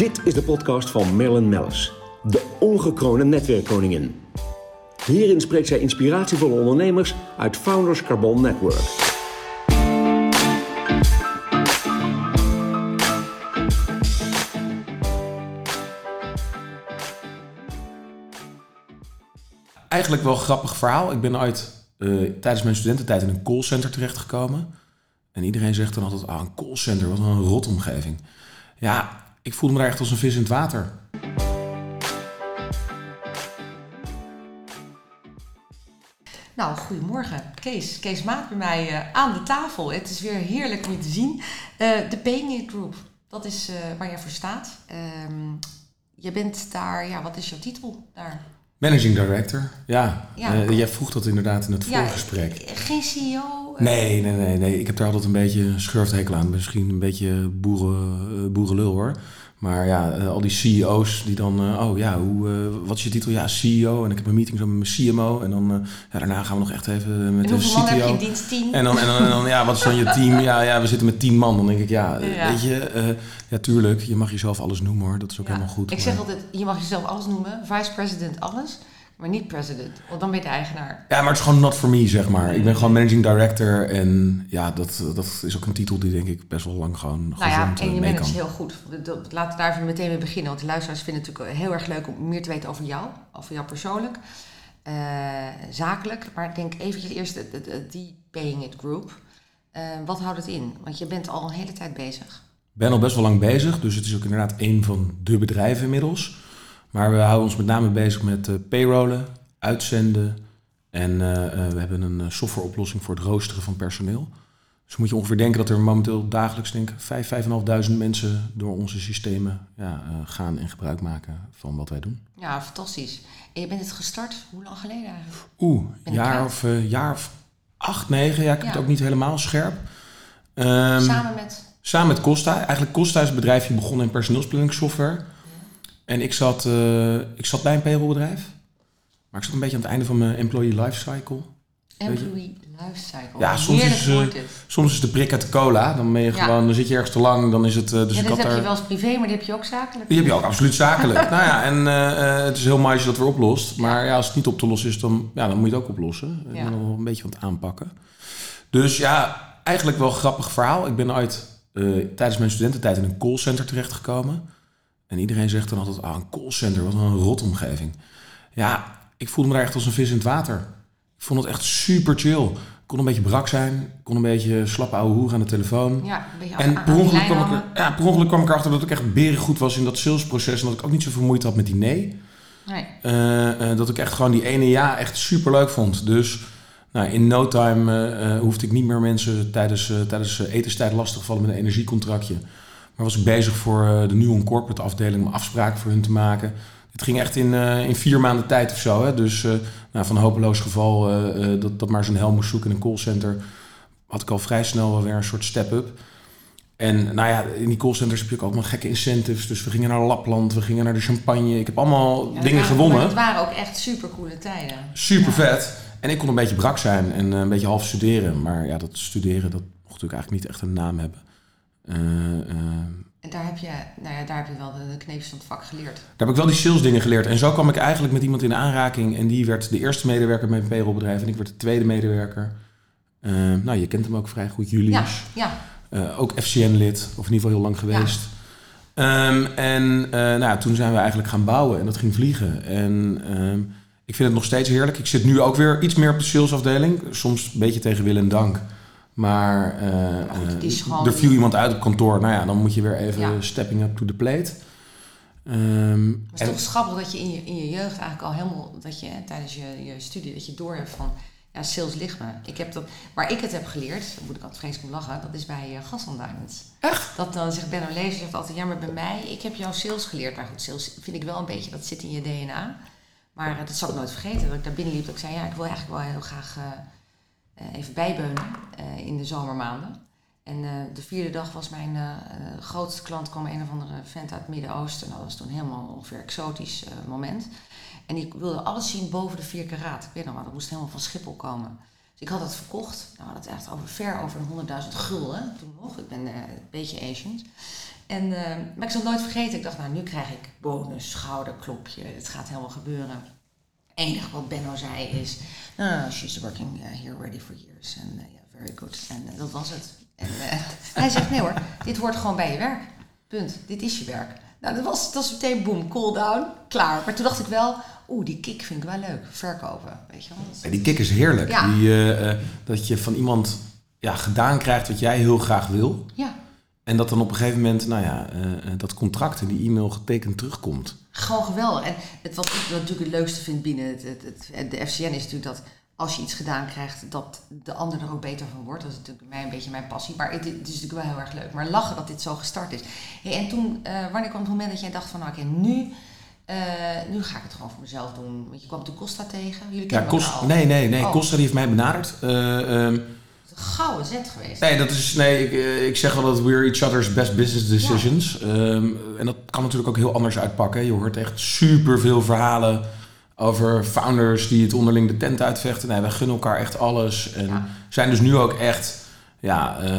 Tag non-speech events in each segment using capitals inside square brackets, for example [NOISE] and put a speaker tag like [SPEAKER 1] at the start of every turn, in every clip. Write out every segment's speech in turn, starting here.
[SPEAKER 1] Dit is de podcast van Marilyn Mellis, de ongekroonde netwerkkoningin. Hierin spreekt zij inspiratievolle ondernemers uit Founders Carbon Network.
[SPEAKER 2] Eigenlijk wel een grappig verhaal. Ik ben ooit eh, tijdens mijn studententijd in een callcenter terechtgekomen. En iedereen zegt dan altijd, ah, een callcenter, wat een rotomgeving. Ja, ik voelde me daar echt als een vis in het water.
[SPEAKER 3] Nou, goedemorgen. Kees. Kees Maat bij mij eh, aan de tafel. Het is weer heerlijk om je te zien. Eh, de It Group, dat is eh, waar jij voor staat. Ehm, je bent daar, ja, wat is jouw titel daar?
[SPEAKER 2] Managing Director, ja.
[SPEAKER 3] Ja.
[SPEAKER 2] Jij vroeg dat inderdaad in het
[SPEAKER 3] Ja,
[SPEAKER 2] voorgesprek.
[SPEAKER 3] Geen CEO?
[SPEAKER 2] Nee, nee, nee, nee. Ik heb daar altijd een beetje schurfthekel aan. Misschien een beetje boeren, eh, boerenlul hoor. Maar ja, eh, al die CEO's die dan... eh, oh ja, hoe, wat is je titel? Ja, CEO. En ik heb een meeting zo met mijn CMO. En dan, ja, daarna gaan we nog echt even met de
[SPEAKER 3] man heb je
[SPEAKER 2] CTO. En dan, en, dan, en dan, ja, wat is dan je team? Ja, ja, we zitten met tien man. Dan denk ik, ja,
[SPEAKER 3] Ja.
[SPEAKER 2] weet je, ja, tuurlijk, je mag jezelf alles noemen hoor. Dat is ook
[SPEAKER 3] Ja.
[SPEAKER 2] helemaal goed.
[SPEAKER 3] Ik
[SPEAKER 2] maar-
[SPEAKER 3] zeg altijd, je mag jezelf alles noemen. Vice president alles, maar niet president. Want dan ben je de eigenaar.
[SPEAKER 2] Ja, maar het is gewoon not for me, zeg maar. Ik ben gewoon managing director. En ja, dat, dat is ook een titel die denk ik best wel lang gewoon
[SPEAKER 3] Nou ja, en
[SPEAKER 2] eh,
[SPEAKER 3] je
[SPEAKER 2] mee
[SPEAKER 3] managt
[SPEAKER 2] kan.
[SPEAKER 3] heel goed. Laten we daar even meteen mee beginnen. Want de luisteraars vinden het natuurlijk heel erg leuk om meer te weten over jou. Over jou persoonlijk. eh, zakelijk. Maar ik denk eventjes eerst die Paying It Group. Eh, wat houdt het in? Want je bent al een hele tijd bezig.
[SPEAKER 2] Ik ben al best wel lang bezig, dus het is ook inderdaad een van de bedrijven inmiddels. Maar we houden ons met name bezig met eh, payrollen, uitzenden. En eh, eh, we hebben een softwareoplossing voor het roosteren van personeel. Dus moet je ongeveer denken dat er momenteel dagelijks denk ik 5, 5.500 mensen door onze systemen ja, gaan en gebruik maken van wat wij doen.
[SPEAKER 3] Ja, fantastisch. En je bent het gestart, hoe lang geleden eigenlijk?
[SPEAKER 2] Oeh, jaar of, jaar of acht, negen. Ja, ik heb het ook niet helemaal scherp. Ehm,
[SPEAKER 3] Samen met...
[SPEAKER 2] Samen met Costa. Eigenlijk Costa is een bedrijfje begonnen in personeelsplanningssoftware. En ik zat, eh, ik zat bij een payrollbedrijf. Maar ik zat een beetje aan het einde van mijn employee lifecycle. je?
[SPEAKER 3] Employee Lifecycle.
[SPEAKER 2] Ja, soms is,
[SPEAKER 3] dit.
[SPEAKER 2] Soms is de prik uit de cola. Dan ben je
[SPEAKER 3] Ja.
[SPEAKER 2] gewoon, dan zit je ergens te lang. Dan is het. eh, dus
[SPEAKER 3] ja, dat heb je wel eens privé, maar die heb je ook zakelijk.
[SPEAKER 2] Die heb je ook absoluut zakelijk. [LAUGHS] nou ja, en het is heel mooi als je dat weer oplost. Maar ja, als het niet op te lossen is, dan, ja, dan moet je het ook oplossen.
[SPEAKER 3] Ja.
[SPEAKER 2] er wel een beetje aan het aanpakken. Dus ja, eigenlijk wel een grappig verhaal. Ik ben ooit tijdens mijn studententijd in een callcenter terechtgekomen. En iedereen zegt dan altijd, ah, een callcenter, wat een rotomgeving. Ja, ik voelde me daar echt als een vis in het water. Ik vond het echt super chill. Ik kon een beetje brak zijn. Ik kon een beetje slappe ouwe hoer aan de telefoon.
[SPEAKER 3] Ja, een beetje
[SPEAKER 2] En
[SPEAKER 3] aan-
[SPEAKER 2] per ongeluk, kwam ik, er- ja, per ongeluk kwam ik erachter dat ik echt berengoed was in dat salesproces. En dat ik ook niet zoveel moeite had met die nee.
[SPEAKER 3] Nee.
[SPEAKER 2] Eh, eh, dat ik echt gewoon die ene ja echt super leuk vond. Dus nou, in no time eh, hoefde ik niet meer mensen tijdens, tijdens etenstijd lastig te vallen met een energiecontractje. Maar was ik bezig voor eh, de Nuon Corporate afdeling om afspraken voor hun te maken. Het ging echt in, eh, in vier maanden tijd of zo. Hè? Dus eh, nou, van een hopeloos geval dat, dat maar zijn hel moest zoeken in een callcenter... had ik al vrij snel wel weer een soort step-up. En nou ja, in die callcenters heb je ook allemaal gekke incentives. Dus we gingen naar Lapland, we gingen naar de Champagne. Ik heb allemaal
[SPEAKER 3] Ja,
[SPEAKER 2] dingen
[SPEAKER 3] waren-
[SPEAKER 2] gewonnen.
[SPEAKER 3] Het waren ook echt super coole tijden.
[SPEAKER 2] Super
[SPEAKER 3] Ja.
[SPEAKER 2] vet. En ik kon een beetje brak zijn en een beetje half studeren. Maar ja, dat studeren, dat mocht natuurlijk eigenlijk niet echt een naam hebben. Eh, eh,
[SPEAKER 3] En daar heb je, nou ja, daar heb je wel de, kneepjes van het vak geleerd.
[SPEAKER 2] daar heb ik wel die sales dingen geleerd. En zo kwam ik eigenlijk met iemand in aanraking. En die werd de eerste medewerker bij een payrollbedrijf. En ik werd de tweede medewerker. Eh, nou, je kent hem ook vrij goed,
[SPEAKER 3] Ja,
[SPEAKER 2] Julius.
[SPEAKER 3] ja.
[SPEAKER 2] Eh, ook FCN-lid, of in ieder geval heel lang geweest. Ehm, en nou, ja, toen zijn we eigenlijk gaan bouwen en dat ging vliegen. En ehm, ik vind het nog steeds heerlijk. Ik zit nu ook weer iets meer op de salesafdeling. Soms een beetje tegen wil en dank. Maar, eh, eh, er viel iemand uit op kantoor. Nou ja, dan moet je weer even
[SPEAKER 3] Ja.
[SPEAKER 2] stepping up to the plate. Ehm,
[SPEAKER 3] het is
[SPEAKER 2] en-
[SPEAKER 3] toch schappig dat je in, je in je jeugd eigenlijk al helemaal, dat je hè, tijdens je, je studie, dat je door hebt van, ja, sales ligt me. Ik heb dat, waar ik het heb geleerd, daar moet ik altijd vreselijk om lachen, dat is bij uh, Gaston Diamonds.
[SPEAKER 2] Echt?
[SPEAKER 3] Dat dan zegt Benno Lezer zegt altijd, ja, maar bij mij, ik heb jouw sales geleerd. Maar goed, sales vind ik wel een beetje, dat zit in je DNA. Maar eh, dat zal ik nooit vergeten, dat ik daar binnen liep, dat ik zei, ja, ik wil eigenlijk wel heel graag eh, eh, even bijbeunen eh, in de zomermaanden. En eh, de vierde dag was mijn eh, eh, grootste klant, kwam een of andere vent uit het Midden-Oosten. Nou, dat was toen helemaal ongeveer exotisch eh, moment. En ik wilde alles zien boven de 4 karaat. Ik weet nog wel, dat moest helemaal van Schiphol komen. Dus ik had het verkocht. Nou, dat echt over, ver over de 100.000 gulden toen nog. Ik ben eh, een beetje Asian. En, eh, maar ik zal het nooit vergeten. Ik dacht, nou, nu krijg ik bonus, schouderklopje. Het gaat helemaal gebeuren. Enige wat Benno zei is, no, no, no, she's working uh, here already for years. En ja, yeah, very good. En uh, dat was het. En uh, [LAUGHS] hij zegt, nee hoor, dit hoort gewoon bij je werk. Punt. Dit is je werk. Nou, dat was, dat was meteen boom, cool down, klaar. Maar toen dacht ik wel, oeh, die kick vind ik wel leuk. Verkopen, weet je wel.
[SPEAKER 2] Ja, die kick is heerlijk.
[SPEAKER 3] Ja.
[SPEAKER 2] Die, uh, dat je van iemand ja, gedaan krijgt wat jij heel graag wil.
[SPEAKER 3] Ja.
[SPEAKER 2] En dat dan op een gegeven moment, nou ja, uh, dat contract en die e-mail getekend terugkomt.
[SPEAKER 3] Gewoon geweldig. En het, wat ik natuurlijk het leukste vind binnen het, het, het, de FCN is natuurlijk dat als je iets gedaan krijgt, dat de ander er ook beter van wordt. Dat is natuurlijk mij een beetje mijn passie. Maar het, is natuurlijk wel heel erg leuk. Maar lachen dat dit zo gestart is. Hey, en toen, uh, wanneer kwam het moment dat jij dacht van, nou, oké, okay, nu, uh, nu ga ik het gewoon voor mezelf doen. Want je kwam toen Costa tegen. Jullie
[SPEAKER 2] ja, Costa, nee, nee, nee. Oh. Costa die heeft mij benaderd. Uh, um,
[SPEAKER 3] gouden zet geweest.
[SPEAKER 2] Nee, dat is, nee ik, eh, ik zeg altijd we're each other's best business decisions. Ja. Um, en dat kan natuurlijk ook heel anders uitpakken. Je hoort echt super veel verhalen over founders die het onderling de tent uitvechten. Nee, wij gunnen elkaar echt alles. En ja. zijn dus nu ook echt ja, uh, uh,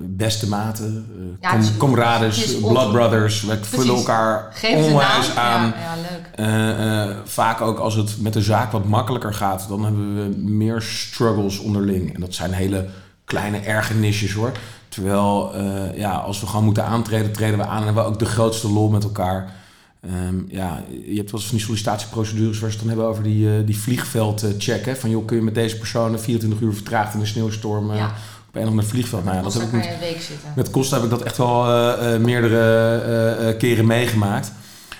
[SPEAKER 2] beste maten, ja, com comrades, blood brothers. We vullen elkaar onwijs aan.
[SPEAKER 3] Ja, ja,
[SPEAKER 2] leuk. vaak ook als het met de zaak wat makkelijker gaat, dan hebben we meer struggles onderling. En dat zijn hele kleine ergernisjes hoor. Terwijl, ja, als we gewoon moeten aantreden, treden we aan en hebben we ook de grootste lol met elkaar. Um, ja, je hebt wel eens van die sollicitatieprocedures waar ze het dan hebben over die, uh, die vliegveldcheck. Hè? Van joh, kun je met deze persoon 24 uur vertraagd in een sneeuwstorm uh, ja. op een of ander vliegveld. Nou ja,
[SPEAKER 3] dat heb ik met, week zitten.
[SPEAKER 2] met Costa heb ik dat echt wel uh, meerdere keren meegemaakt.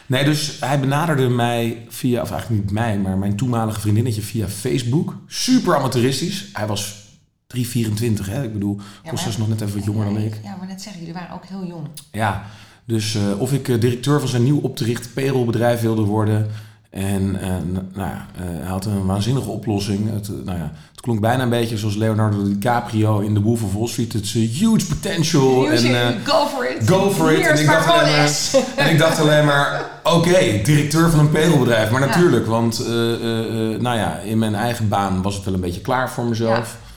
[SPEAKER 2] Nee, dus hij benaderde mij via, of eigenlijk niet mij, maar mijn toenmalige vriendinnetje via Facebook. Super amateuristisch. Hij was 3,24 hè. Ik bedoel, ja, Costa is nog net even wat jonger dan ik.
[SPEAKER 3] Ja, maar net zeggen, jullie waren ook heel jong.
[SPEAKER 2] Ja, dus uh, of ik uh, directeur van zijn nieuw opgericht payrollbedrijf wilde worden. En uh, nou hij had een waanzinnige oplossing. Het, nou ja, het klonk bijna een beetje zoals Leonardo DiCaprio in The Wolf of Wall Street. Het is huge potential.
[SPEAKER 3] Huge, en, go for it.
[SPEAKER 2] Go for it. En ik, dacht alleen maar, en ik dacht alleen maar, oké, okay, directeur van een payrollbedrijf. Maar natuurlijk, ja. want nou ja, in mijn eigen baan was het wel een beetje klaar voor mezelf.
[SPEAKER 3] Ja.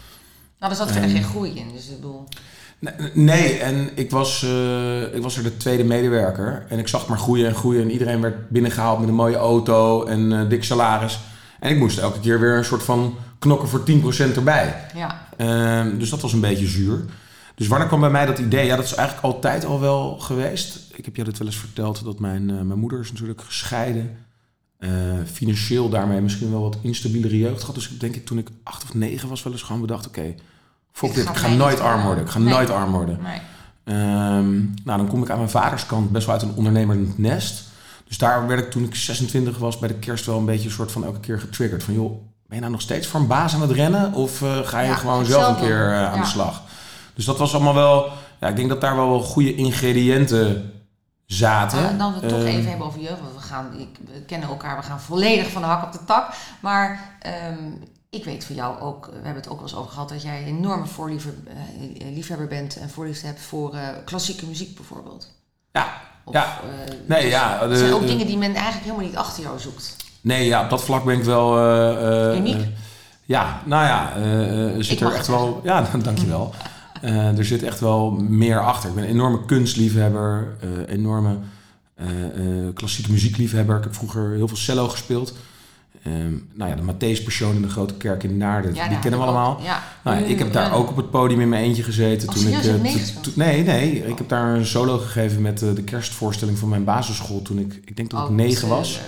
[SPEAKER 3] Nou, er zat verder geen groei in, dus ik bedoel...
[SPEAKER 2] Nee, en ik was, uh, ik was er de tweede medewerker. En ik zag maar groeien en groeien. En iedereen werd binnengehaald met een mooie auto en uh, dik salaris. En ik moest elke keer weer een soort van knokken voor 10% erbij.
[SPEAKER 3] Ja.
[SPEAKER 2] Uh, dus dat was een beetje zuur. Dus wanneer kwam bij mij dat idee? Ja, dat is eigenlijk altijd al wel geweest. Ik heb je dat wel eens verteld dat mijn, uh, mijn moeder is natuurlijk gescheiden. financieel daarmee misschien wel wat instabielere jeugd gehad. Dus ik denk ik toen ik acht of negen was wel eens gewoon bedacht... oké, okay, Fuck dit, ik ga nooit arm worden. Ik ga
[SPEAKER 3] nee.
[SPEAKER 2] nooit arm worden.
[SPEAKER 3] Nee.
[SPEAKER 2] Um, nou, dan kom ik aan mijn vaders kant best wel uit een ondernemerend nest. Dus daar werd ik toen ik 26 was bij de kerst wel een beetje een soort van elke keer getriggerd. Van joh, ben je nou nog steeds voor een baas aan het rennen? Of uh, ga je
[SPEAKER 3] ja,
[SPEAKER 2] gewoon zelf een keer uh, aan
[SPEAKER 3] ja.
[SPEAKER 2] de slag? Dus dat was allemaal wel... Ja, ik denk dat daar wel, wel goede ingrediënten zaten.
[SPEAKER 3] Dan we het toch
[SPEAKER 2] Ehm,
[SPEAKER 3] even hebben over jeugd. Want we, gaan, ik, we kennen elkaar, we gaan volledig van de hak op de tak. Maar um, ik weet van jou ook, we hebben het ook wel eens over gehad, dat jij een enorme voorliefhebber uh, liefhebber bent en voorliefde hebt voor uh, klassieke muziek bijvoorbeeld.
[SPEAKER 2] Ja,
[SPEAKER 3] Of,
[SPEAKER 2] ja.
[SPEAKER 3] uh,
[SPEAKER 2] Nee, ja. De-
[SPEAKER 3] zijn ook dingen die men eigenlijk helemaal niet achter jou zoekt.
[SPEAKER 2] Nee, ja, op dat vlak ben ik wel... eh, eh,
[SPEAKER 3] Uniek.
[SPEAKER 2] eh, ja, nou ja, eh, eh, er zit
[SPEAKER 3] Ik
[SPEAKER 2] er echt wel... Ja, [LAUGHS] dankjewel. Eh er zit echt wel meer achter. Ik ben een enorme kunstliefhebber, eh, enorme eh, eh, klassieke muziekliefhebber. Ik heb vroeger heel veel cello gespeeld. Ehm, nou ja, de Matthäus-persoon in de Grote Kerk in Naarden,
[SPEAKER 3] Ja,
[SPEAKER 2] die kennen we allemaal.
[SPEAKER 3] ook- Ja.
[SPEAKER 2] Nou, ja, ik heb daar
[SPEAKER 3] Ja.
[SPEAKER 2] ook op het podium in mijn eentje gezeten.
[SPEAKER 3] Oh,
[SPEAKER 2] toen ik, eh, nee, nee. Ik heb daar een solo gegeven met eh, de kerstvoorstelling van mijn basisschool toen ik, ik denk dat ik
[SPEAKER 3] Oh,
[SPEAKER 2] negen was.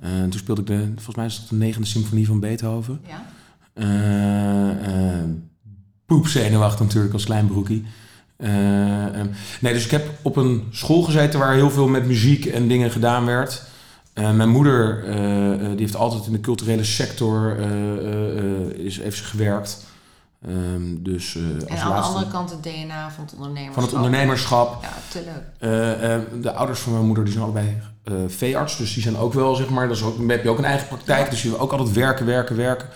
[SPEAKER 3] eh,
[SPEAKER 2] toen speelde ik de, volgens mij is dat de negende symfonie van Beethoven.
[SPEAKER 3] Ja.
[SPEAKER 2] Poepzenuwachtig natuurlijk als klein broekie. Eh, eh, nee, dus ik heb op een school gezeten waar heel veel met muziek en dingen gedaan werd. Eh, mijn moeder eh, eh, die heeft altijd in de culturele sector is, heeft ze gewerkt. Ehm, dus
[SPEAKER 3] En aan de andere kant het DNA van het ondernemerschap.
[SPEAKER 2] van het ondernemerschap.
[SPEAKER 3] Ja, te leuk.
[SPEAKER 2] De ouders van mijn moeder die zijn allebei veearts, dus die zijn ook wel, zeg maar, dat is ook, dan heb je ook een eigen praktijk, dus je wil ook altijd werken, werken, werken.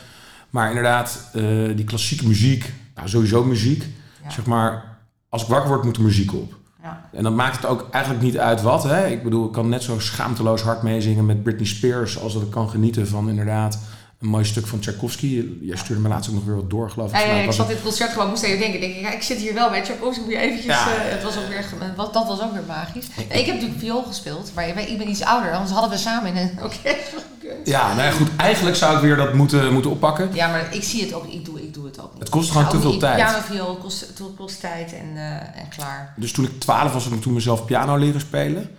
[SPEAKER 2] Maar inderdaad, die klassieke muziek, nou, sowieso muziek,
[SPEAKER 3] Ja.
[SPEAKER 2] zeg maar, als ik wakker word moet er muziek op.
[SPEAKER 3] Ja.
[SPEAKER 2] En dan maakt het ook eigenlijk niet uit wat, hè. Ik bedoel, ik kan net zo schaamteloos hard meezingen met Britney Spears als dat ik kan genieten van inderdaad een mooi stuk van Tchaikovsky. Jij stuurde me laatst ook nog weer wat door, geloof ik.
[SPEAKER 3] Ja, ja, ik zat
[SPEAKER 2] het-
[SPEAKER 3] dit concert gewoon, moest even denken. Ik denk, ja, ik zit hier wel bij Tchaikovsky, moet je eventjes... Eh, het was ook weer, wat, dat was ook weer magisch. Ik heb natuurlijk viool gespeeld, maar ik ben- iets ouder. Anders hadden we samen in een orkest gekund.
[SPEAKER 2] Ja, nou ja, goed. Eigenlijk zou ik weer dat moeten, moeten oppakken.
[SPEAKER 3] Ja, maar ik zie het ook, ik doe het ook niet.
[SPEAKER 2] Het kost gewoon te veel tijd.
[SPEAKER 3] Piano, viool kost, het kost tijd en, eh, en klaar.
[SPEAKER 2] Dus toen ik 12 was, heb ik toen mezelf piano leren spelen.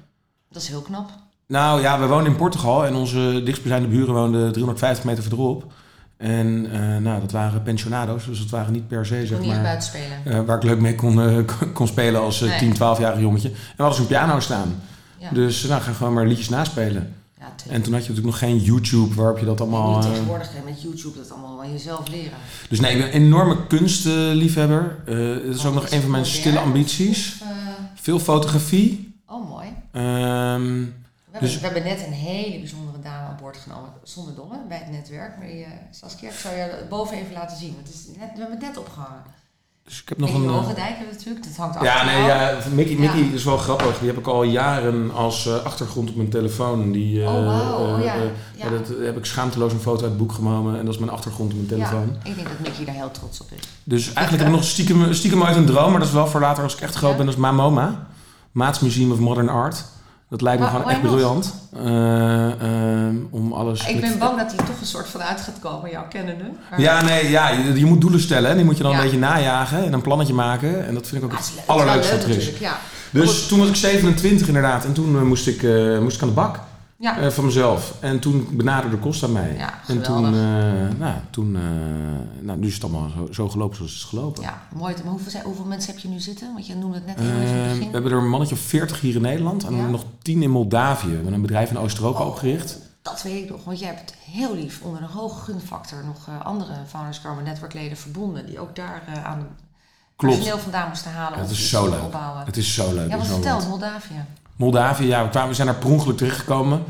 [SPEAKER 3] Dat is heel knap.
[SPEAKER 2] Nou ja, we woonden in Portugal en onze dichtstbijzijnde buren woonden 350 meter verderop. En eh, nou, dat waren pensionado's, dus dat waren niet per se, zeg
[SPEAKER 3] niet
[SPEAKER 2] maar,
[SPEAKER 3] buiten spelen.
[SPEAKER 2] eh, waar ik leuk mee kon, [LAUGHS] kon- spelen als
[SPEAKER 3] Nee.
[SPEAKER 2] 10, 12-jarig jongetje. En we hadden zo'n piano staan.
[SPEAKER 3] Ja,
[SPEAKER 2] Dus nou, ga gewoon maar liedjes naspelen.
[SPEAKER 3] Ja
[SPEAKER 2] En toen had je natuurlijk nog geen YouTube waarop je dat allemaal...
[SPEAKER 3] nu
[SPEAKER 2] eh,
[SPEAKER 3] tegenwoordig hè, met YouTube dat allemaal van jezelf leren.
[SPEAKER 2] dus nee, ik ben een enorme kunstliefhebber. Eh dat is ook nog een van mijn stille ambities.
[SPEAKER 3] Of, eh,
[SPEAKER 2] Veel fotografie.
[SPEAKER 3] oh, mooi.
[SPEAKER 2] Ehm,
[SPEAKER 3] We hebben,
[SPEAKER 2] Dus-
[SPEAKER 3] we hebben net een hele bijzondere dame aan boord genomen, zonder dolle, bij het netwerk. Maar die, Saskia, ik zou je boven even laten zien. Want het is net, we hebben het net opgehangen.
[SPEAKER 2] Dus ik heb nog een... eh,
[SPEAKER 3] we natuurlijk, dat hangt
[SPEAKER 2] Ja,
[SPEAKER 3] achter
[SPEAKER 2] nee, ja, Mickey, Mickey
[SPEAKER 3] Ja.
[SPEAKER 2] is wel grappig. Die heb ik al jaren als eh, achtergrond op mijn telefoon. Die, eh,
[SPEAKER 3] Oh, oh,
[SPEAKER 2] eh,
[SPEAKER 3] ja.
[SPEAKER 2] eh,
[SPEAKER 3] Ja.
[SPEAKER 2] ja, dat heb ik schaamteloos een foto uit het boek genomen. En dat is mijn achtergrond op mijn telefoon.
[SPEAKER 3] Ja, ik denk dat Mickey daar heel trots op is.
[SPEAKER 2] Dus eigenlijk heb ik nog stiekem, stiekem uit een droom. Maar dat is wel voor later als ik echt groot
[SPEAKER 3] Ja.
[SPEAKER 2] ben. Dat is MAMOMA. Maats Museum of Modern Art. Dat lijkt me gewoon echt briljant. Eh, ehm, om alles...
[SPEAKER 3] Ik ben bang dat hij toch een soort van uit gaat komen, jouw kennende.
[SPEAKER 2] Ja, nee, ja, je, moet doelen stellen. En die moet je dan een beetje najagen. En een plannetje maken. En dat vind ik ook
[SPEAKER 3] Ah, het
[SPEAKER 2] allerleukste er. Dus toen was ik 27 inderdaad. En toen eh, moest, ik, eh, moest ik aan de bak.
[SPEAKER 3] Ja,
[SPEAKER 2] eh, van mezelf. En toen benaderde Costa mij.
[SPEAKER 3] Ja,
[SPEAKER 2] en toen, eh, nou, toen eh, nou, nu is het allemaal zo, zo gelopen zoals het is gelopen.
[SPEAKER 3] ja, mooi. Maar hoeveel, mensen heb je nu zitten? Want je noemde het net even in het
[SPEAKER 2] we
[SPEAKER 3] begin.
[SPEAKER 2] hebben er een mannetje of 40 hier in Nederland. En
[SPEAKER 3] Ja?
[SPEAKER 2] nog 10 in Moldavië. We hebben een bedrijf in Oost-Europa
[SPEAKER 3] Oh.
[SPEAKER 2] opgericht.
[SPEAKER 3] Dat weet ik nog, want jij hebt heel lief onder een hoge gunfactor nog andere Founders Carbon netwerkleden verbonden. Die ook daar aan
[SPEAKER 2] Klopt.
[SPEAKER 3] personeel vandaan moesten halen.
[SPEAKER 2] Ja,
[SPEAKER 3] om
[SPEAKER 2] het is zo
[SPEAKER 3] te
[SPEAKER 2] leuk.
[SPEAKER 3] Opbouwen.
[SPEAKER 2] Het is zo leuk.
[SPEAKER 3] ja, wat
[SPEAKER 2] zo'n
[SPEAKER 3] vertel,
[SPEAKER 2] land.
[SPEAKER 3] Moldavië.
[SPEAKER 2] Moldavië, ja, we, kwamen, we zijn er per ongeluk terechtgekomen.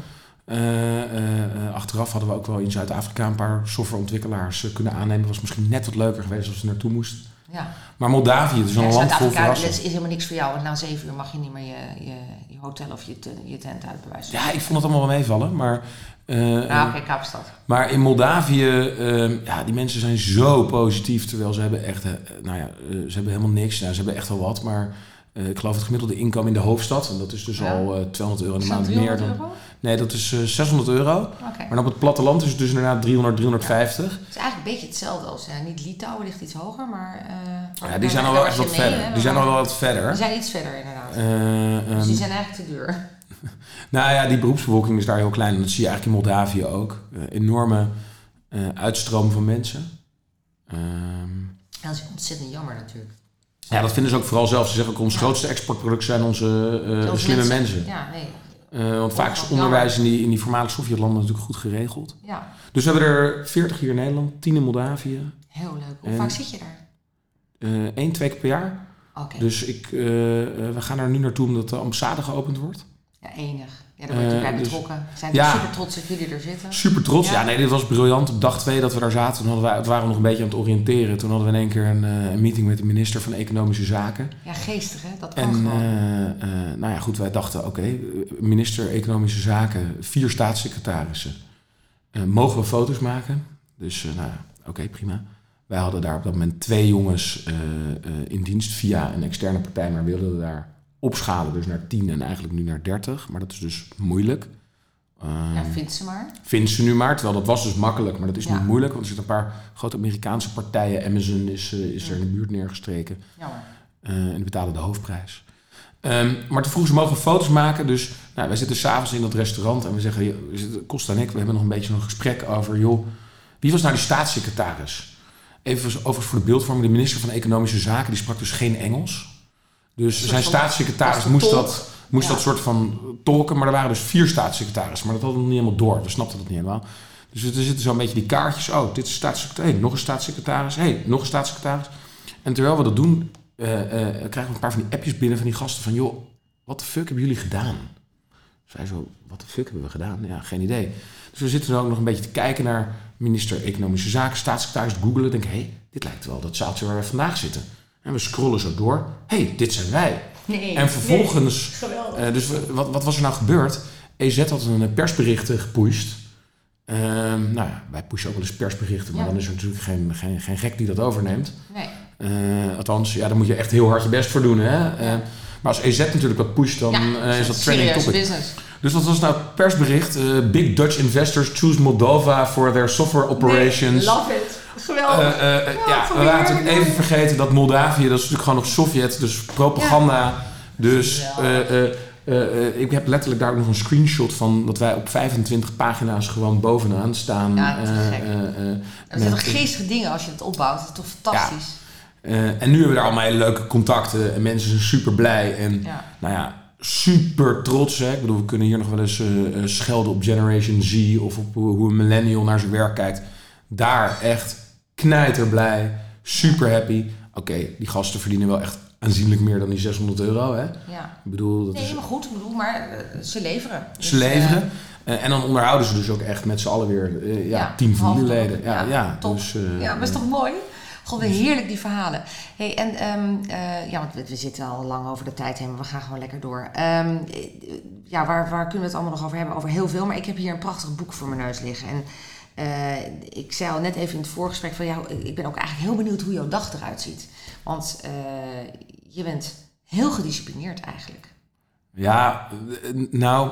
[SPEAKER 2] Eh, eh, eh, achteraf hadden we ook wel in Zuid-Afrika een paar softwareontwikkelaars kunnen aannemen. was misschien net wat leuker geweest als we naartoe moesten.
[SPEAKER 3] Ja.
[SPEAKER 2] Maar Moldavië, het is een
[SPEAKER 3] Ja,
[SPEAKER 2] land vol
[SPEAKER 3] Zuid-Afrika
[SPEAKER 2] verrassing.
[SPEAKER 3] dat is helemaal niks voor jou, want na zeven uur mag je niet meer je, je, je hotel of je, te- je tent uit bewijzen.
[SPEAKER 2] Ja, ik vond het allemaal wel meevallen. Maar,
[SPEAKER 3] Nou, oké, Kaapstad.
[SPEAKER 2] maar in Moldavië, eh, ja, die mensen zijn zo positief. Terwijl ze hebben echt, nou ja, ze hebben helemaal niks. Nou, ze hebben echt wel wat, maar eh, ik geloof het gemiddelde inkomen in de hoofdstad. En dat is dus
[SPEAKER 3] Ja.
[SPEAKER 2] al eh, 200 euro in de maand meer
[SPEAKER 3] 300
[SPEAKER 2] dan.
[SPEAKER 3] euro?
[SPEAKER 2] Nee, dat is eh, 600 euro.
[SPEAKER 3] Oké.
[SPEAKER 2] Maar op het platteland is het dus inderdaad 300, 350.
[SPEAKER 3] Het is eigenlijk een beetje hetzelfde als, ja, niet Litouwen ligt iets hoger, maar... eh,
[SPEAKER 2] Ja, die zijn al wel echt wat verder. Die zijn al wel wat verder.
[SPEAKER 3] Die zijn iets verder inderdaad.
[SPEAKER 2] Eh,
[SPEAKER 3] dus
[SPEAKER 2] ehm,
[SPEAKER 3] die zijn eigenlijk te duur. [LAUGHS]
[SPEAKER 2] Nou ja, die beroepsbevolking is daar heel klein. En dat zie je eigenlijk in Moldavië ook. Eh, enorme eh, uitstroom van mensen. Ehm,
[SPEAKER 3] dat is ontzettend jammer natuurlijk.
[SPEAKER 2] Ja, dat vinden ze ook vooral zelf. Ze zeggen ook ons grootste exportproduct zijn onze eh, slimme mensen.
[SPEAKER 3] Ja, nee.
[SPEAKER 2] Eh, want vaak is
[SPEAKER 3] Jammer.
[SPEAKER 2] onderwijs in die, in die voormalige Sovjetlanden natuurlijk goed geregeld.
[SPEAKER 3] Ja,
[SPEAKER 2] Dus we hebben er 40 hier in Nederland, 10 in Moldavië.
[SPEAKER 3] heel leuk. Hoe
[SPEAKER 2] En-
[SPEAKER 3] vaak zit je daar?
[SPEAKER 2] eh Eén, twee keer per jaar.
[SPEAKER 3] Oké,
[SPEAKER 2] Dus ik, eh, eh, we gaan er nu naartoe omdat de ambassade geopend wordt.
[SPEAKER 3] ja, enig. Ja, daar word je
[SPEAKER 2] Eh,
[SPEAKER 3] bij
[SPEAKER 2] dus-
[SPEAKER 3] betrokken. We zijn
[SPEAKER 2] Ja.
[SPEAKER 3] super trots dat jullie er zitten.
[SPEAKER 2] Super trots. Ja.
[SPEAKER 3] Ja.
[SPEAKER 2] nee, dit was briljant. Op dag twee dat we daar zaten, toen hadden wij, toen waren we nog een beetje aan het oriënteren. Toen hadden we in één keer een, eh, een meeting met de minister van Economische Zaken.
[SPEAKER 3] Ja, geestig hè, dat kan
[SPEAKER 2] En
[SPEAKER 3] gewoon.
[SPEAKER 2] eh, nou ja, goed, wij dachten, oké, minister Economische Zaken, vier staatssecretarissen. Mogen we foto's maken? Dus, nou ja, oké, prima. Wij hadden daar op dat moment twee jongens in dienst via een externe partij, maar wilden daar opschalen, dus naar 10 en eigenlijk nu naar 30. Maar dat is dus moeilijk. Ehm,
[SPEAKER 3] ja, vind ze maar.
[SPEAKER 2] Vindt ze nu maar, terwijl dat was dus makkelijk, maar dat is
[SPEAKER 3] Ja.
[SPEAKER 2] nu moeilijk. Want er zitten een paar grote Amerikaanse partijen. Amazon is, eh, is er in de buurt neergestreken.
[SPEAKER 3] Jammer.
[SPEAKER 2] eh, en die betalen de hoofdprijs. Ehm, maar toen vroegen ze, mogen foto's maken? Dus nou, wij zitten s'avonds in dat restaurant en we zeggen, Costa en ik, we hebben nog een beetje een gesprek over, joh, wie was nou die staatssecretaris? Even overigens voor de beeldvorming, de minister van Economische Zaken, die sprak dus geen Engels. Dus zijn staatssecretaris moest dat, moest
[SPEAKER 3] Ja.
[SPEAKER 2] dat soort van tolken, maar er waren dus vier staatssecretarissen, maar dat hadden we niet helemaal door. We snapten dat niet helemaal. Dus er zitten zo'n beetje die kaartjes. Oh, dit is staatssecretaris. Hey, nog een staatssecretaris. hey, nog een staatssecretaris. En terwijl we dat doen, eh, eh, krijgen we een paar van die appjes binnen van die gasten van... joh, wat de fuck hebben jullie gedaan? Zij zo, wat de fuck hebben we gedaan? Ja, geen idee. Dus we zitten dan ook nog een beetje te kijken naar minister Economische Zaken, staatssecretaris, googelen. Denken, hé, hey, dit lijkt wel dat zaaltje waar we vandaag zitten. En we scrollen zo door. Hé, hey, dit zijn wij.
[SPEAKER 3] Nee.
[SPEAKER 2] En vervolgens, eh, dus we- wat, wat was er nou gebeurd? EZ had een persbericht eh, gepusht. Ehm, nou ja, wij pushen ook wel eens persberichten, maar
[SPEAKER 3] Ja.
[SPEAKER 2] dan is er natuurlijk geen, geen, geen gek die dat overneemt.
[SPEAKER 3] Nee.
[SPEAKER 2] Eh, althans, ja, daar moet je echt heel hard je best voor doen. Hè? Maar als EZ natuurlijk wat pusht, dan
[SPEAKER 3] ja,
[SPEAKER 2] is dat trending topic.
[SPEAKER 3] business.
[SPEAKER 2] Dus wat was nou het persbericht? Big Dutch investors choose Moldova for their software operations.
[SPEAKER 3] Love it. Geweldig.
[SPEAKER 2] Eh, eh, eh,
[SPEAKER 3] Ja,
[SPEAKER 2] ja, we laten natuurlijk
[SPEAKER 3] ik
[SPEAKER 2] even vergeten dat Moldavië, dat is natuurlijk gewoon nog Sovjet, dus propaganda. Dus ik heb letterlijk daar ook nog een screenshot van dat wij op 25 pagina's gewoon bovenaan staan.
[SPEAKER 3] Ja, te
[SPEAKER 2] eh,
[SPEAKER 3] gek. zijn geestige dingen als je het opbouwt. Dat is toch fantastisch.
[SPEAKER 2] en nu hebben we daar allemaal hele leuke contacten en mensen zijn super blij. En nou ja, super trots. Hè? Ik bedoel, we kunnen hier nog wel eens schelden op Generation Z of op hoe, hoe een millennial naar zijn werk kijkt. Daar echt knijterblij, super happy. Oké, die gasten verdienen wel echt aanzienlijk meer dan die 600 euro. Hè?
[SPEAKER 3] Ja.
[SPEAKER 2] Ik bedoel, dat
[SPEAKER 3] Nee,
[SPEAKER 2] is,
[SPEAKER 3] maar goed, ik bedoel, maar eh, ze leveren. Dus,
[SPEAKER 2] ze leveren. Eh, en dan onderhouden ze dus ook echt met z'n allen weer eh, ja,
[SPEAKER 3] Ja,
[SPEAKER 2] tien familieleden. Ja, ja,
[SPEAKER 3] Ja, top.
[SPEAKER 2] Dus, eh,
[SPEAKER 3] eh, ja, maar is toch mooi? God, weer heerlijk die verhalen. Hey, en ehm, eh, ja, want we, we zitten al lang over de tijd heen, maar we gaan gewoon lekker door. Ehm, eh, ja, waar, waar kunnen we het allemaal nog over hebben? Over heel veel, maar ik heb hier een prachtig boek voor mijn neus liggen. En eh, ik zei al net even in het voorgesprek van jou, ik ben ook eigenlijk heel benieuwd hoe jouw dag eruit ziet. Want eh, je bent heel gedisciplineerd eigenlijk.
[SPEAKER 2] Ja, eh, nou,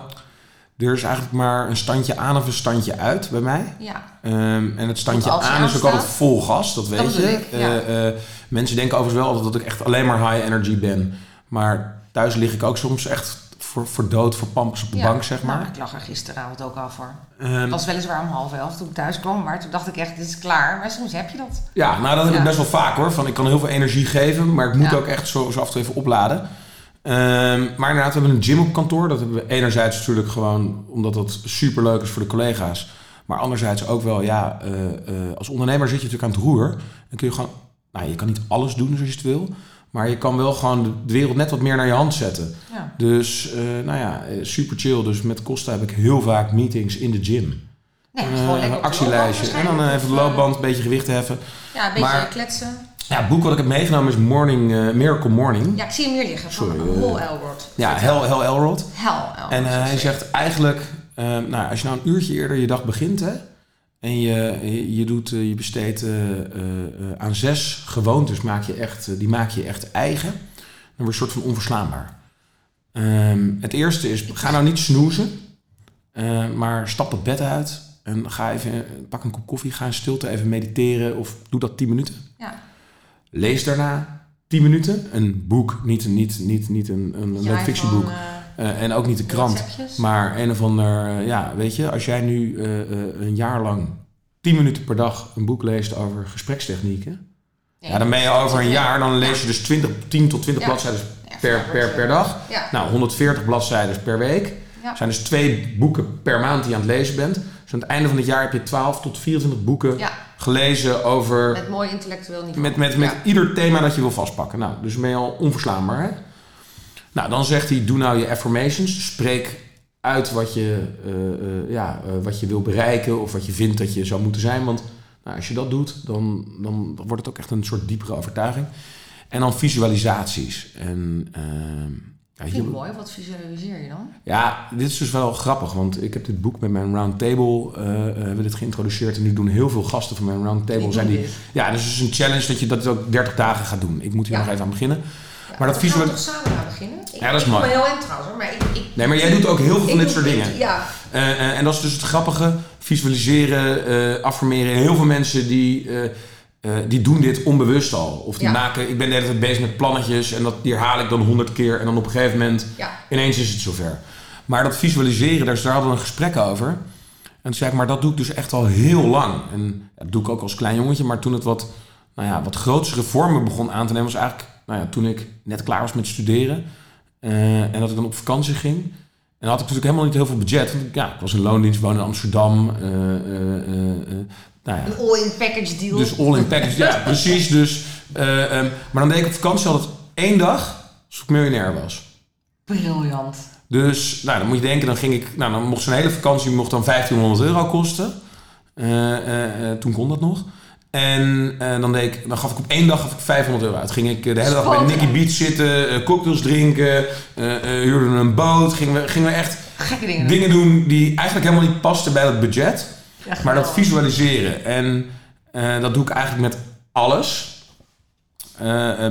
[SPEAKER 2] er is eigenlijk maar een standje aan of een standje uit bij mij.
[SPEAKER 3] Ja,
[SPEAKER 2] Ehm, en het standje aan is ook altijd vol gas, dat weet
[SPEAKER 3] Dat
[SPEAKER 2] je.
[SPEAKER 3] ik, ja.
[SPEAKER 2] Mensen denken overigens wel altijd dat ik echt alleen maar high energy ben. Maar thuis lig ik ook soms echt voor, voor dood, voor pampers op de
[SPEAKER 3] ja.
[SPEAKER 2] bank, zeg maar.
[SPEAKER 3] Nou, ik lag er gisteravond ook al voor.
[SPEAKER 2] Ehm,
[SPEAKER 3] Het was weliswaar om half elf toen ik thuis kwam, maar toen dacht ik echt, dit is klaar. Maar soms heb je dat.
[SPEAKER 2] ja, nou dat heb ik best wel vaak hoor. Van, ik kan heel veel energie geven, maar ik moet
[SPEAKER 3] Ja.
[SPEAKER 2] ook echt zo, zo af en toe even opladen. Ehm, maar inderdaad, we hebben een gym op kantoor. Dat hebben we enerzijds natuurlijk gewoon omdat dat super leuk is voor de collega's. Maar anderzijds ook wel, ja, eh, eh, als ondernemer zit je natuurlijk aan het roer. Dan kun je gewoon, nou je kan niet alles doen zoals je het wil. Maar je kan wel gewoon de- wereld net wat meer naar je hand zetten.
[SPEAKER 3] Ja.
[SPEAKER 2] Dus, eh, nou ja, eh, super chill. Dus met Costa heb ik heel vaak meetings in de gym.
[SPEAKER 3] Nee, gewoon lekker
[SPEAKER 2] een actielijstje. En dan even de loopband, een beetje gewicht heffen.
[SPEAKER 3] Ja, een beetje
[SPEAKER 2] Maar-
[SPEAKER 3] kletsen.
[SPEAKER 2] Ja, het boek wat ik heb meegenomen is Morning, Miracle Morning.
[SPEAKER 3] Ja, ik zie hem hier liggen. Van
[SPEAKER 2] Sorry,
[SPEAKER 3] Hol Elrod.
[SPEAKER 2] Ja, Hel, Hel Elrod.
[SPEAKER 3] Hel Elrod.
[SPEAKER 2] En hij
[SPEAKER 3] zeg.
[SPEAKER 2] zegt eigenlijk, nou, als je nou een uurtje eerder je dag begint, hè, en je, je, doet, eh, je besteedt eh, eh, aan zes gewoontes, maak je echt, die maak je echt eigen, dan word je een soort van onverslaanbaar. Ehm, het eerste is, ga nou niet snoezen, maar stap het bed uit en ga even, pak een kop koffie, ga in stilte even mediteren of doe dat 10 minuten.
[SPEAKER 3] Ja.
[SPEAKER 2] Lees daarna 10 minuten een boek, niet, niet, niet, niet een, een
[SPEAKER 3] Jij
[SPEAKER 2] fictieboek.
[SPEAKER 3] van, Eh,
[SPEAKER 2] en ook niet de krant. Maar een of ander, eh, ja, weet je, als jij nu eh, een jaar lang 10 minuten per dag een boek leest over gesprekstechnieken.
[SPEAKER 3] Nee,
[SPEAKER 2] Ja, dan ben je over een
[SPEAKER 3] ja.
[SPEAKER 2] jaar, dan lees je dus 20, 10 tot 20
[SPEAKER 3] Ja.
[SPEAKER 2] bladzijden
[SPEAKER 3] Ja,
[SPEAKER 2] per, per, per dag.
[SPEAKER 3] Ja.
[SPEAKER 2] Nou, 140 bladzijden per week.
[SPEAKER 3] Ja.
[SPEAKER 2] zijn dus twee boeken per maand die je aan het lezen bent. Dus aan het einde van het jaar heb je 12 tot 24 boeken
[SPEAKER 3] Ja,
[SPEAKER 2] gelezen over...
[SPEAKER 3] met mooi intellectueel niveau.
[SPEAKER 2] Met, met, met
[SPEAKER 3] Ja.
[SPEAKER 2] ieder thema dat je wil vastpakken. Nou, dus ben je al onverslaanbaar. Hè? Nou, dan zegt hij, doe nou je affirmations. Spreek uit wat je, eh, eh, ja, eh, wat je wil bereiken of wat je vindt dat je zou moeten zijn. Want nou, als je dat doet, dan, dan wordt het ook echt een soort diepere overtuiging. En dan visualisaties. En, ehm, ja,
[SPEAKER 3] Vind ik mooi. Wat visualiseer je dan?
[SPEAKER 2] ja, dit is dus wel grappig, want ik heb dit boek met mijn roundtable, eh, hebben dit geïntroduceerd en nu doen heel veel gasten van mijn roundtable. Zijn die,
[SPEAKER 3] dit.
[SPEAKER 2] ja, dus het is een challenge dat je dat ook 30 dagen gaat doen. Ik moet hier
[SPEAKER 3] Ja.
[SPEAKER 2] nog even aan beginnen. Maar dat
[SPEAKER 3] we gaan
[SPEAKER 2] visual-
[SPEAKER 3] toch samen aan beginnen? Ik,
[SPEAKER 2] Ja, dat is
[SPEAKER 3] ik
[SPEAKER 2] mooi.
[SPEAKER 3] Ik heel eind trouwens, hoor, maar ik, ik,
[SPEAKER 2] Nee, maar jij doet ook heel veel van dit soort dingen.
[SPEAKER 3] Ja,
[SPEAKER 2] Eh, eh, en dat is dus het grappige. Visualiseren, eh, affirmeren. Heel veel mensen die, die doen dit onbewust al. Of die
[SPEAKER 3] Ja.
[SPEAKER 2] maken, ik ben de hele tijd bezig met plannetjes en dat, die herhaal ik dan honderd keer. En dan op een gegeven moment,
[SPEAKER 3] ja.
[SPEAKER 2] ineens is het zover. Maar dat visualiseren, daar, daar hadden we een gesprek over. En toen zei ik, maar dat doe ik dus echt al heel lang. En dat doe ik ook als klein jongetje. Maar toen het wat, nou ja, wat grootste vormen begon aan te nemen... was eigenlijk nou ja, toen ik net klaar was met studeren. eh, en dat ik dan op vakantie ging. En dan had ik natuurlijk helemaal niet heel veel budget. Want ja, ik was in loondienst, woonde in Amsterdam. nou ja,
[SPEAKER 3] Een all-in package deal.
[SPEAKER 2] dus all in package. ja, [LAUGHS] precies. Dus, eh, ehm, maar dan deed ik op vakantie altijd één dag alsof ik miljonair was.
[SPEAKER 3] Briljant.
[SPEAKER 2] Dus nou, dan moet je denken, dan ging ik, nou, dan mocht zo'n hele vakantie mocht dan 1500 euro kosten. Toen kon dat nog. En eh, dan, deed ik, dan gaf ik op één dag gaf ik 500 euro uit. Ging ik eh, de hele dag bij. Nicky Beach zitten, eh, cocktails drinken, eh, huurden een boot. Gingen we, gingen we echt
[SPEAKER 3] Gekke dingen.
[SPEAKER 2] dingen doen die eigenlijk helemaal niet pasten bij dat budget. maar dat visualiseren. En dat doe ik eigenlijk met alles.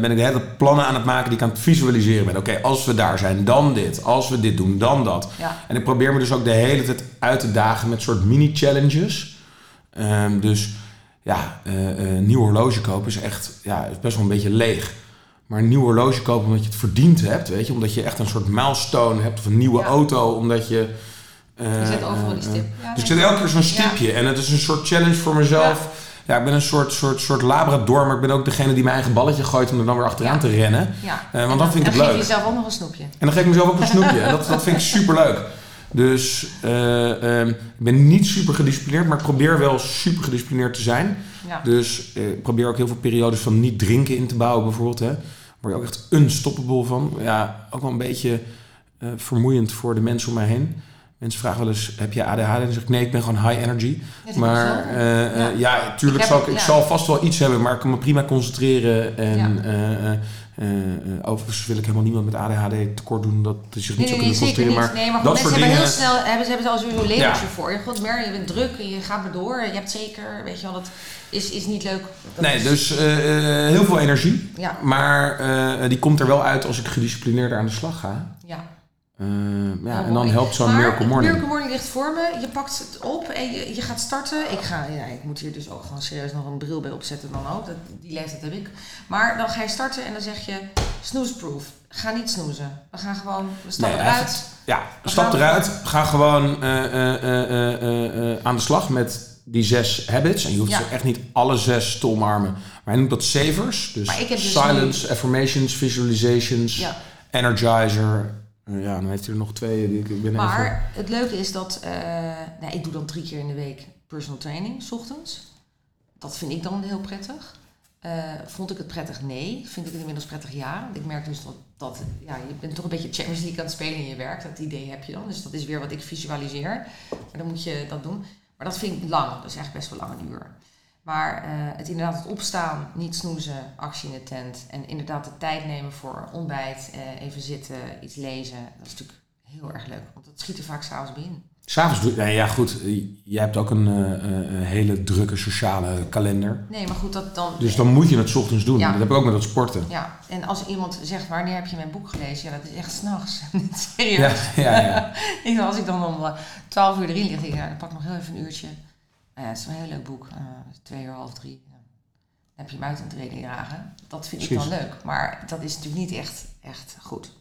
[SPEAKER 2] Ben ik de hele plannen aan het maken die ik aan het visualiseren ben. Oké, als we daar zijn, dan dit. Als we dit doen, dan dat.
[SPEAKER 3] Ja.
[SPEAKER 2] En ik probeer me dus ook de hele tijd uit te dagen met soort mini-challenges. Ehm, dus ja, eh, eh, nieuw horloge kopen is echt ja, is best wel een beetje leeg. Maar een nieuw horloge kopen omdat je het verdiend hebt, weet je. Omdat je echt een soort milestone hebt of een nieuwe
[SPEAKER 3] Ja.
[SPEAKER 2] auto. Omdat je... eh,
[SPEAKER 3] Je zet overal die
[SPEAKER 2] eh,
[SPEAKER 3] stip.
[SPEAKER 2] eh,
[SPEAKER 3] Ja,
[SPEAKER 2] dus ik
[SPEAKER 3] dat-
[SPEAKER 2] zet elke keer zo'n stipje. En het is een soort challenge voor mezelf. Ja, ik ben een soort, soort, soort labrador, maar ik ben ook degene die mijn eigen balletje gooit om er dan weer achteraan te rennen.
[SPEAKER 3] Ja.
[SPEAKER 2] Eh, want
[SPEAKER 3] En
[SPEAKER 2] dan vind ik het
[SPEAKER 3] geef
[SPEAKER 2] leuk.
[SPEAKER 3] je jezelf ook nog een snoepje.
[SPEAKER 2] En dan geef ik mezelf ook een snoepje. En dat, dat vind ik super leuk. Dus eh, ehm, ik ben niet super gedisciplineerd, maar ik probeer wel super gedisciplineerd te zijn.
[SPEAKER 3] Ja.
[SPEAKER 2] Dus eh, ik probeer ook heel veel periodes van niet drinken in te bouwen, bijvoorbeeld. Hè. Daar word je ook echt unstoppable van. Ja, ook wel een beetje eh, vermoeiend voor de mensen om mij heen. Mensen vragen wel eens, heb je ADHD? En dan zeg ik, nee, ik ben gewoon high energy.
[SPEAKER 3] Dat
[SPEAKER 2] Maar eh, eh,
[SPEAKER 3] Ja.
[SPEAKER 2] ja, tuurlijk
[SPEAKER 3] Ik
[SPEAKER 2] zal ik, ik zal vast wel iets hebben, maar ik kan me prima concentreren. En eh, overigens wil ik helemaal niemand met ADHD tekort doen dat hij zich niet
[SPEAKER 3] Nee,
[SPEAKER 2] zou
[SPEAKER 3] nee,
[SPEAKER 2] kunnen concentreren. Maar
[SPEAKER 3] Nee, maar
[SPEAKER 2] dat
[SPEAKER 3] goed,
[SPEAKER 2] soort
[SPEAKER 3] mensen hebben
[SPEAKER 2] dingen.
[SPEAKER 3] heel snel, hebben, ze hebben al sowieso een levertje voor je. God, mer, je bent druk, je gaat maar door, je hebt zeker, weet je wel, dat is, is niet leuk. Dat
[SPEAKER 2] Nee,
[SPEAKER 3] is-
[SPEAKER 2] dus heel veel energie.
[SPEAKER 3] Ja,
[SPEAKER 2] Maar die komt er wel uit als ik gedisciplineerder aan de slag ga. Eh, ja,
[SPEAKER 3] Heel
[SPEAKER 2] en dan helpt zo'n Miracle Morning.
[SPEAKER 3] Miracle Morning ligt voor me. Je pakt het op en je, je gaat starten. Ik, ga, ja, ik moet hier dus ook gewoon serieus nog een bril bij opzetten dan ook. Dat, die leeftijd heb ik. Maar dan ga je starten en dan zeg je snoezeproof. Ga niet snoezen. We gaan gewoon, we stappen
[SPEAKER 2] Nee,
[SPEAKER 3] eruit.
[SPEAKER 2] Ja,
[SPEAKER 3] We
[SPEAKER 2] stap
[SPEAKER 3] gaan-
[SPEAKER 2] eruit. Ga gewoon eh, eh, aan de slag met die zes habits. En je hoeft
[SPEAKER 3] Ja.
[SPEAKER 2] ze echt niet alle zes te omarmen. Maar hij noemt dat savers. Dus,
[SPEAKER 3] dus
[SPEAKER 2] silence, affirmations, visualizations,
[SPEAKER 3] Ja.
[SPEAKER 2] energizer. Eh, ja, dan heeft hij er nog twee. Die ik ben even...
[SPEAKER 3] Maar het leuke is dat, eh, nou, ik doe dan drie keer in de week personal training, s ochtends. Dat vind ik dan heel prettig. Eh, vond ik het prettig? Nee. Vind ik het inmiddels prettig? Ja. Want ik merk dus dat, dat ja, je bent toch een beetje Champions League aan het spelen in je werk. Dat idee heb je dan. Dus dat is weer wat ik visualiseer. Maar dan moet je dat doen. Maar dat vind ik lang. Dat is echt best wel lang een uur. Maar eh, het inderdaad het opstaan, niet snoezen, actie in de tent. En inderdaad de tijd nemen voor ontbijt, eh, even zitten, iets lezen. Dat is natuurlijk heel erg leuk. Want dat schiet er vaak s'avonds bij in.
[SPEAKER 2] S'avonds doe nee, ja goed. Jij hebt ook een, eh, eh, een hele drukke sociale kalender.
[SPEAKER 3] Nee, maar goed, dat dan...
[SPEAKER 2] Dus dan moet je het 's ochtends doen.
[SPEAKER 3] Ja.
[SPEAKER 2] Dat heb ik ook met dat sporten.
[SPEAKER 3] Ja, en als iemand zegt, wanneer heb je mijn boek gelezen? Ja, dat is echt s'nachts.
[SPEAKER 2] Ja, [LAUGHS]
[SPEAKER 3] serieus.
[SPEAKER 2] ja, ja. [LAUGHS]
[SPEAKER 3] Ik, als ik dan om eh, 12 uur erin lig, denk ik, nou, dan pak ik nog heel even een uurtje. Nou ja, het is een heel leuk boek. Eh, twee uur, half drie. Dan heb je hem uit aan het tweede dragen. Dat vind ik dan leuk. Maar dat is natuurlijk niet echt, echt goed.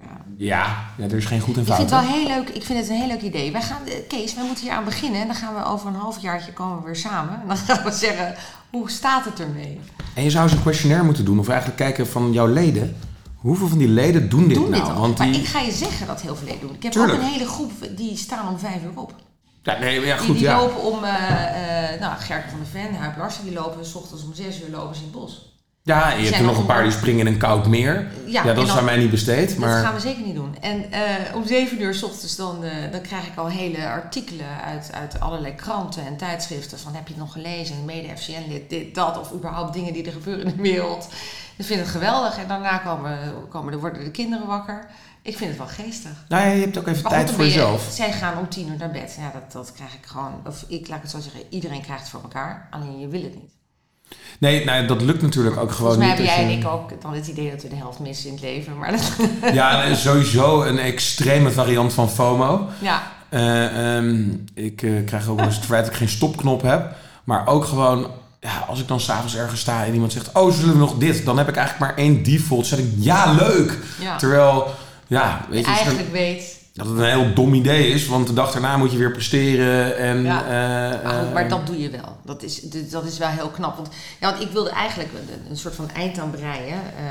[SPEAKER 3] Ja.
[SPEAKER 2] Ja, ja, er is geen goed en
[SPEAKER 3] Ik
[SPEAKER 2] fout.
[SPEAKER 3] vind het wel heel leuk. Ik vind het een heel leuk idee. Wij gaan, eh, Kees, wij moeten hier aan beginnen. En dan gaan we over een halfjaartje komen we weer samen. En dan [LAUGHS] gaan we zeggen, hoe staat het ermee?
[SPEAKER 2] En je zou eens een questionnaire moeten doen, of eigenlijk kijken van jouw leden. Hoeveel van die leden doen dit
[SPEAKER 3] doen
[SPEAKER 2] nou?
[SPEAKER 3] dit.
[SPEAKER 2] Want
[SPEAKER 3] Maar
[SPEAKER 2] die...
[SPEAKER 3] ik ga je zeggen dat heel veel leden doen. Ik heb
[SPEAKER 2] Tuurlijk.
[SPEAKER 3] ook een hele groep die staan om vijf uur op.
[SPEAKER 2] Ja, nee, ja,
[SPEAKER 3] Die,
[SPEAKER 2] goed,
[SPEAKER 3] die
[SPEAKER 2] ja.
[SPEAKER 3] lopen om, eh, nou, Gerke van der Ven, Huip Larsen, die lopen s ochtends om zes uur lopen ze in het bos.
[SPEAKER 2] Ja, en je hebt er nog een paar die springen in een koud meer. Ja, dat is aan mij niet besteed.
[SPEAKER 3] Dat
[SPEAKER 2] Maar
[SPEAKER 3] gaan we zeker niet doen. En eh, om zeven uur s ochtends dan, dan krijg ik al hele artikelen uit, uit allerlei kranten en tijdschriften. Van heb je het nog gelezen? Mede-FCN-lid, dit, dat. Of überhaupt dingen die er gebeuren in de wereld. Ik vind het geweldig. En daarna komen, komen er, worden de kinderen wakker. Ik vind het wel geestig.
[SPEAKER 2] nou ja, je hebt ook even
[SPEAKER 3] Maar
[SPEAKER 2] tijd
[SPEAKER 3] goed,
[SPEAKER 2] voor jezelf.
[SPEAKER 3] Zij gaan om tien uur naar bed. Ja, dat, dat krijg ik gewoon. Of ik laat het zo zeggen, iedereen krijgt het voor elkaar. Alleen je wil het niet.
[SPEAKER 2] Nee, nou, dat lukt natuurlijk ook gewoon
[SPEAKER 3] Volgens mij
[SPEAKER 2] niet.
[SPEAKER 3] hebben jij
[SPEAKER 2] als
[SPEAKER 3] en ik ook dan het idee dat we de helft missen in het leven. Maar dat,
[SPEAKER 2] Ja, sowieso een extreme variant van FOMO.
[SPEAKER 3] ja,
[SPEAKER 2] Eh, ehm, ik eh, krijg ook wel eens het verwijt dat ik geen stopknop heb. Maar ook gewoon, ja, als ik dan s'avonds ergens sta en iemand zegt... Oh, zullen we nog dit? Dan heb ik eigenlijk maar één default. zeg ik, ja, leuk!
[SPEAKER 3] ja.
[SPEAKER 2] Terwijl, ja, weet
[SPEAKER 3] je eigenlijk weet.
[SPEAKER 2] Dat het een heel dom idee is, want de dag daarna moet je weer presteren. En,
[SPEAKER 3] Ja.
[SPEAKER 2] eh,
[SPEAKER 3] Maar, goed,
[SPEAKER 2] eh,
[SPEAKER 3] maar dat doe je wel. Dat is, dat is wel heel knap. Want, ja, want ik wilde eigenlijk een, soort van eind aan breien. eh,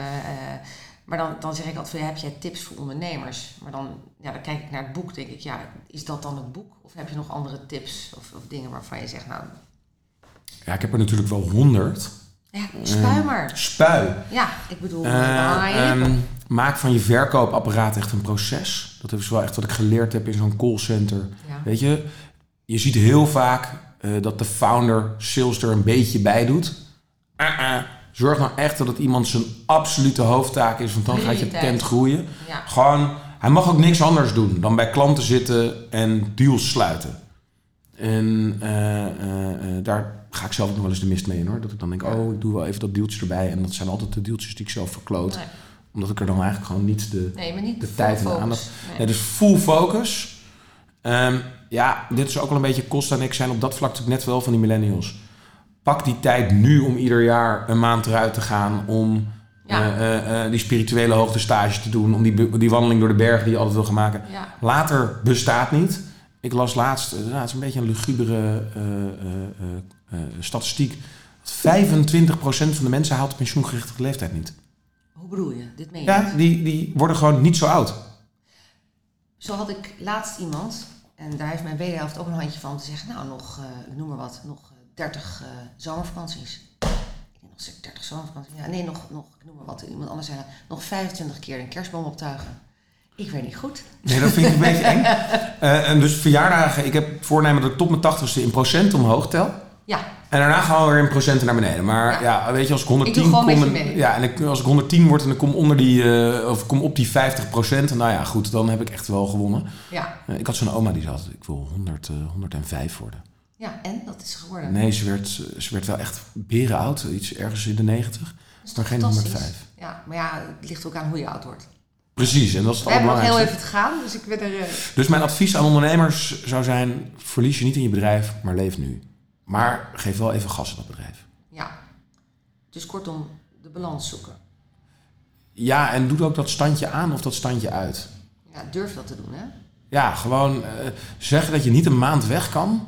[SPEAKER 3] maar dan, dan zeg ik altijd van, heb jij tips voor ondernemers? Maar dan, ja, dan kijk ik naar het boek, denk ik, ja, is dat dan het boek? Of heb je nog andere tips of, of dingen waarvan je zegt, nou,
[SPEAKER 2] Ja, ik heb er natuurlijk wel honderd.
[SPEAKER 3] ja, spui maar.
[SPEAKER 2] Spui.
[SPEAKER 3] Ja, ik bedoel,
[SPEAKER 2] maak van je verkoopapparaat echt een proces. Dat is wel echt wat ik geleerd heb in zo'n callcenter.
[SPEAKER 3] Ja.
[SPEAKER 2] Weet je, je ziet heel vaak eh, dat de founder sales er een beetje bij doet. Uh-uh. Zorg nou echt dat het iemand zijn absolute hoofdtaak is, want dan gaat je tent groeien.
[SPEAKER 3] Ja.
[SPEAKER 2] Gewoon, hij mag ook niks anders doen dan bij klanten zitten en deals sluiten. En eh, eh, daar ga ik zelf ook nog wel eens de mist mee in hoor. Dat ik dan denk, oh, ik doe wel even dat deeltje erbij. En dat zijn altijd de deeltjes die ik zelf verkloot.
[SPEAKER 3] Nee,
[SPEAKER 2] Omdat ik er dan eigenlijk gewoon niet de,
[SPEAKER 3] nee maar niet
[SPEAKER 2] de tijd en de aandacht.
[SPEAKER 3] Nee.
[SPEAKER 2] Nee, dus full focus. Ehm, ja, dit is ook wel een beetje Costa en ik zijn op dat vlak natuurlijk net wel van die millennials. Pak die tijd nu om ieder jaar een maand eruit te gaan. Om
[SPEAKER 3] Ja.
[SPEAKER 2] eh, eh, eh, die spirituele hoogtestage te doen. Om die, die wandeling door de bergen die je altijd wil gaan maken.
[SPEAKER 3] Ja,
[SPEAKER 2] Later bestaat niet. Ik las laatst, nou, het is een beetje een lugubere statistiek. Dat 25% van de mensen haalt de pensioengerichte leeftijd niet.
[SPEAKER 3] Hoe bedoel je? Dit meen je
[SPEAKER 2] Ja,
[SPEAKER 3] niet?
[SPEAKER 2] die, die worden gewoon niet zo oud.
[SPEAKER 3] Zo had ik laatst iemand, en daar heeft mijn wederhelft ook een handje van, om te zeggen, nou nog, eh, ik noem maar wat, nog eh, 30 eh, zomervakanties. Ik denk nog zeg ik 30 zomervakanties. Ja, nee, nog, nog, ik noem maar wat. Iemand anders zei, nog 25 keer een kerstboom optuigen. Ik weet niet goed.
[SPEAKER 2] Nee, dat vind ik een [LAUGHS] beetje eng. Eh, en dus verjaardagen, ik heb voornemen dat ik tot mijn tachtigste in procent omhoog tel.
[SPEAKER 3] Ja,
[SPEAKER 2] En daarna gaan we weer in procenten naar beneden. Maar ja,
[SPEAKER 3] Ja.
[SPEAKER 2] weet je, als ik 110
[SPEAKER 3] Ik
[SPEAKER 2] kom... en-
[SPEAKER 3] mee.
[SPEAKER 2] Ja, en ik, als ik 110 word en ik kom onder die... eh, of kom op die 50 procent. Nou ja, goed, dan heb ik echt wel gewonnen.
[SPEAKER 3] ja,
[SPEAKER 2] Eh, ik had zo'n oma die zei altijd, ik wil 100, eh, 105 worden.
[SPEAKER 3] ja. En? Dat is geworden.
[SPEAKER 2] Nee, ze werd, ze werd wel echt beren oud. Iets ergens in de 90.
[SPEAKER 3] Dat is
[SPEAKER 2] maar geen
[SPEAKER 3] fantastisch?
[SPEAKER 2] 105.
[SPEAKER 3] Ja, maar ja, het ligt ook aan hoe je oud wordt.
[SPEAKER 2] Precies, en dat is het
[SPEAKER 3] We hebben nog heel even te gaan, dus ik ben er... eh,
[SPEAKER 2] Dus mijn advies aan ondernemers zou zijn... verlies je niet in je bedrijf, maar leef nu. Maar geef wel even gas in dat bedrijf.
[SPEAKER 3] ja. Dus kortom, de balans zoeken.
[SPEAKER 2] Ja, en doe ook dat standje aan of dat standje uit.
[SPEAKER 3] Ja, durf dat te doen, hè?
[SPEAKER 2] Ja, gewoon eh, zeggen dat je niet een maand weg kan.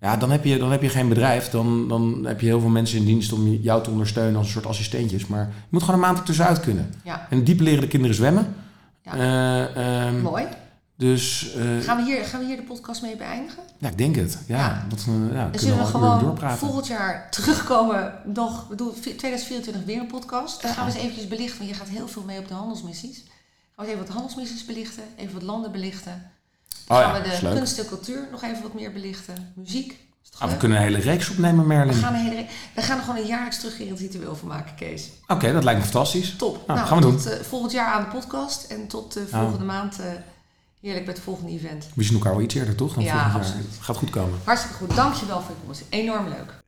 [SPEAKER 2] Ja, dan heb je, dan heb je geen bedrijf. Dan, dan heb je heel veel mensen in dienst om jou te ondersteunen als een soort assistentjes. Maar je moet gewoon een maand ertussenuit kunnen.
[SPEAKER 3] Ja,
[SPEAKER 2] En diep leren de kinderen zwemmen.
[SPEAKER 3] Ja.
[SPEAKER 2] Eh, ehm,
[SPEAKER 3] mooi.
[SPEAKER 2] Dus eh,
[SPEAKER 3] Gaan we, hier, gaan we hier de podcast mee beëindigen?
[SPEAKER 2] ja, ik denk het. Ja,
[SPEAKER 3] Ja.
[SPEAKER 2] Dat, ja,
[SPEAKER 3] En
[SPEAKER 2] kunnen
[SPEAKER 3] zullen we gewoon volgend jaar terugkomen, nog, bedoel, 2024 weer een podcast. Dan gaan we eens eventjes belichten, want je gaat heel veel mee op de handelsmissies. Gaan we even wat handelsmissies belichten, even wat landen belichten. Dan
[SPEAKER 2] Oh
[SPEAKER 3] gaan
[SPEAKER 2] ja,
[SPEAKER 3] we de kunst en cultuur nog even wat meer belichten. Muziek.
[SPEAKER 2] Ah, we kunnen een hele reeks opnemen, Merlin.
[SPEAKER 3] we,
[SPEAKER 2] Oké,
[SPEAKER 3] gaan een hele, we gaan er gewoon een jaarlijks terugkerend ritueel van maken, Kees.
[SPEAKER 2] dat lijkt me fantastisch.
[SPEAKER 3] Top.
[SPEAKER 2] Nou, gaan we
[SPEAKER 3] tot eh, volgend jaar aan de podcast en tot
[SPEAKER 2] Nou.
[SPEAKER 3] volgende maand eh, heerlijk bij het volgende event.
[SPEAKER 2] We zien elkaar wel iets eerder, toch? Dan
[SPEAKER 3] Ja,
[SPEAKER 2] volgend jaar.
[SPEAKER 3] absoluut.
[SPEAKER 2] Gaat goed komen.
[SPEAKER 3] Hartstikke goed. Dankjewel voor je komst. Enorm leuk.